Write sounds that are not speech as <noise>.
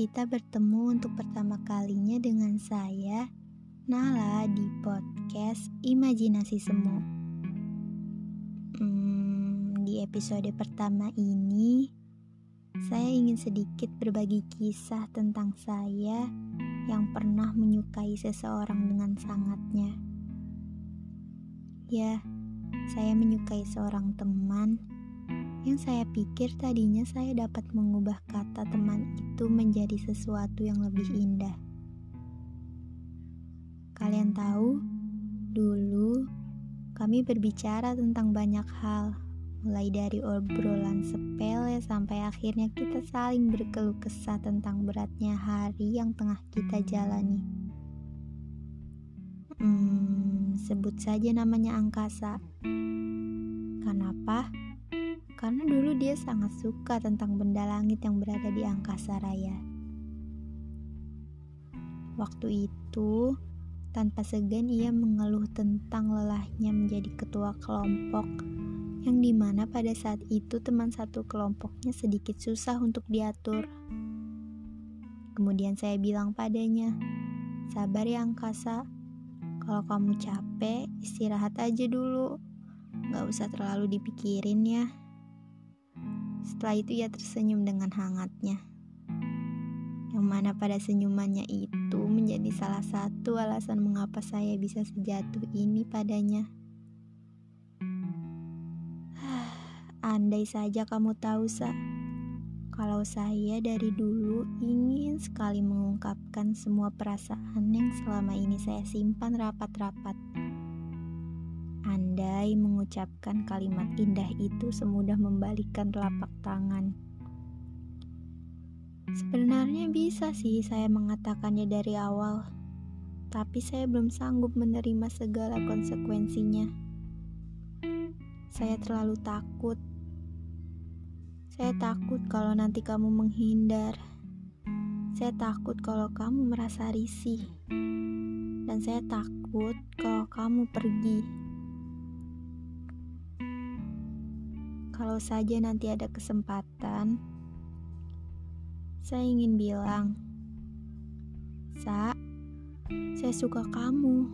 kita bertemu untuk pertama kalinya dengan saya, Nala, di podcast Imajinasi Semu. Hmm, di episode pertama ini, saya ingin sedikit berbagi kisah tentang saya yang pernah menyukai seseorang dengan sangatnya. Ya, saya menyukai seorang teman yang saya pikir tadinya saya dapat mengubah kata teman itu menjadi sesuatu yang lebih indah. Kalian tahu, dulu kami berbicara tentang banyak hal, mulai dari obrolan sepele sampai akhirnya kita saling berkeluh kesah tentang beratnya hari yang tengah kita jalani. Hmm, sebut saja namanya angkasa. Kenapa? Karena dulu dia sangat suka tentang benda langit yang berada di angkasa raya. Waktu itu, tanpa segan ia mengeluh tentang lelahnya menjadi ketua kelompok yang di mana pada saat itu teman satu kelompoknya sedikit susah untuk diatur. Kemudian saya bilang padanya, sabar ya angkasa, kalau kamu capek istirahat aja dulu, gak usah terlalu dipikirin ya. Setelah itu ia tersenyum dengan hangatnya. Yang mana pada senyumannya itu menjadi salah satu alasan mengapa saya bisa sejatuh ini padanya. <sighs> Andai saja kamu tahu, Sa, kalau saya dari dulu ingin sekali mengungkapkan semua perasaan yang selama ini saya simpan rapat-rapat. Andai mengucapkan kalimat indah itu semudah membalikkan telapak tangan. Sebenarnya bisa sih saya mengatakannya dari awal, tapi saya belum sanggup menerima segala konsekuensinya. Saya terlalu takut. Saya takut kalau nanti kamu menghindar. Saya takut kalau kamu merasa risih. Dan saya takut kalau kamu pergi. Kalau saja nanti ada kesempatan, saya ingin bilang, Sa, saya suka kamu.